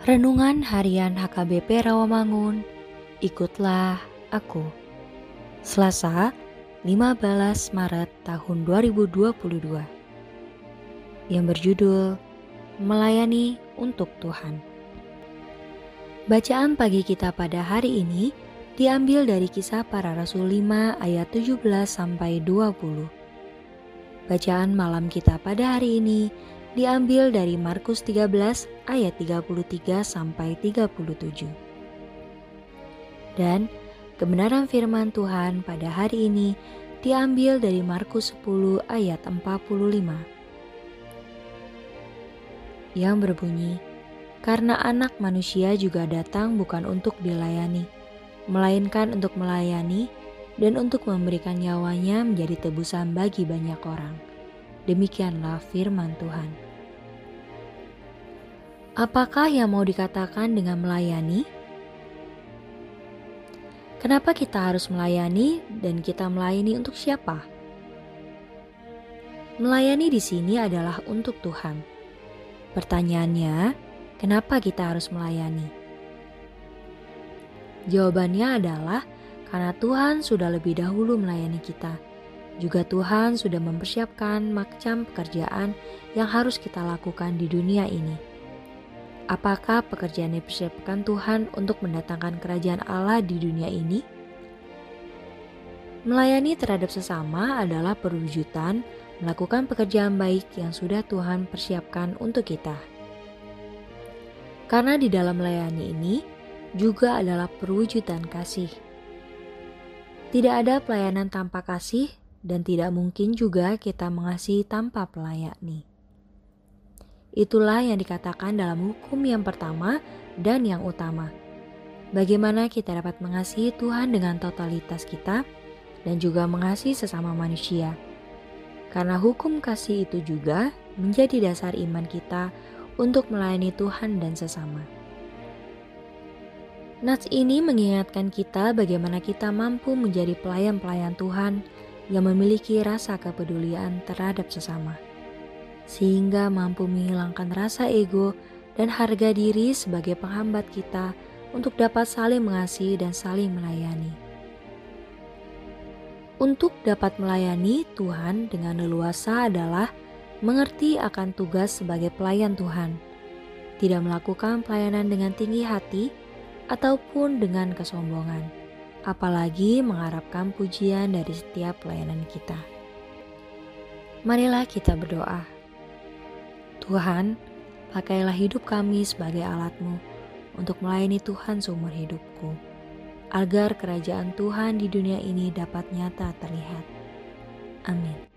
Renungan Harian HKBP Rawamangun, ikutlah aku. Selasa, 15 Maret tahun 2022. Yang berjudul Melayani untuk Tuhan. Bacaan pagi kita pada hari ini diambil dari kisah para rasul 5 ayat 17 sampai 20. Bacaan malam kita pada hari ini diambil dari Markus 13 ayat 33 sampai 37. Dan kebenaran firman Tuhan pada hari ini diambil dari Markus 10 ayat 45. Yang berbunyi, karena anak manusia juga datang bukan untuk dilayani, melainkan untuk melayani dan untuk memberikan nyawanya menjadi tebusan bagi banyak orang. Demikianlah firman Tuhan. Apakah yang mau dikatakan dengan melayani? Kenapa kita harus melayani dan kita melayani untuk siapa? Melayani di sini adalah untuk Tuhan. Pertanyaannya, kenapa kita harus melayani? Jawabannya adalah karena Tuhan sudah lebih dahulu melayani kita juga Tuhan sudah mempersiapkan macam pekerjaan yang harus kita lakukan di dunia ini. Apakah pekerjaan yang dipersiapkan Tuhan untuk mendatangkan kerajaan Allah di dunia ini? Melayani terhadap sesama adalah perwujudan melakukan pekerjaan baik yang sudah Tuhan persiapkan untuk kita. Karena di dalam melayani ini juga adalah perwujudan kasih. Tidak ada pelayanan tanpa kasih dan tidak mungkin juga kita mengasihi tanpa pelayani. Itulah yang dikatakan dalam hukum yang pertama dan yang utama. Bagaimana kita dapat mengasihi Tuhan dengan totalitas kita dan juga mengasihi sesama manusia. Karena hukum kasih itu juga menjadi dasar iman kita untuk melayani Tuhan dan sesama. Nats ini mengingatkan kita bagaimana kita mampu menjadi pelayan-pelayan Tuhan yang memiliki rasa kepedulian terhadap sesama, sehingga mampu menghilangkan rasa ego dan harga diri sebagai penghambat kita untuk dapat saling mengasihi dan saling melayani. Untuk dapat melayani Tuhan dengan leluasa adalah mengerti akan tugas sebagai pelayan Tuhan, tidak melakukan pelayanan dengan tinggi hati ataupun dengan kesombongan apalagi mengharapkan pujian dari setiap pelayanan kita. Marilah kita berdoa. Tuhan, pakailah hidup kami sebagai alatmu untuk melayani Tuhan seumur hidupku, agar kerajaan Tuhan di dunia ini dapat nyata terlihat. Amin.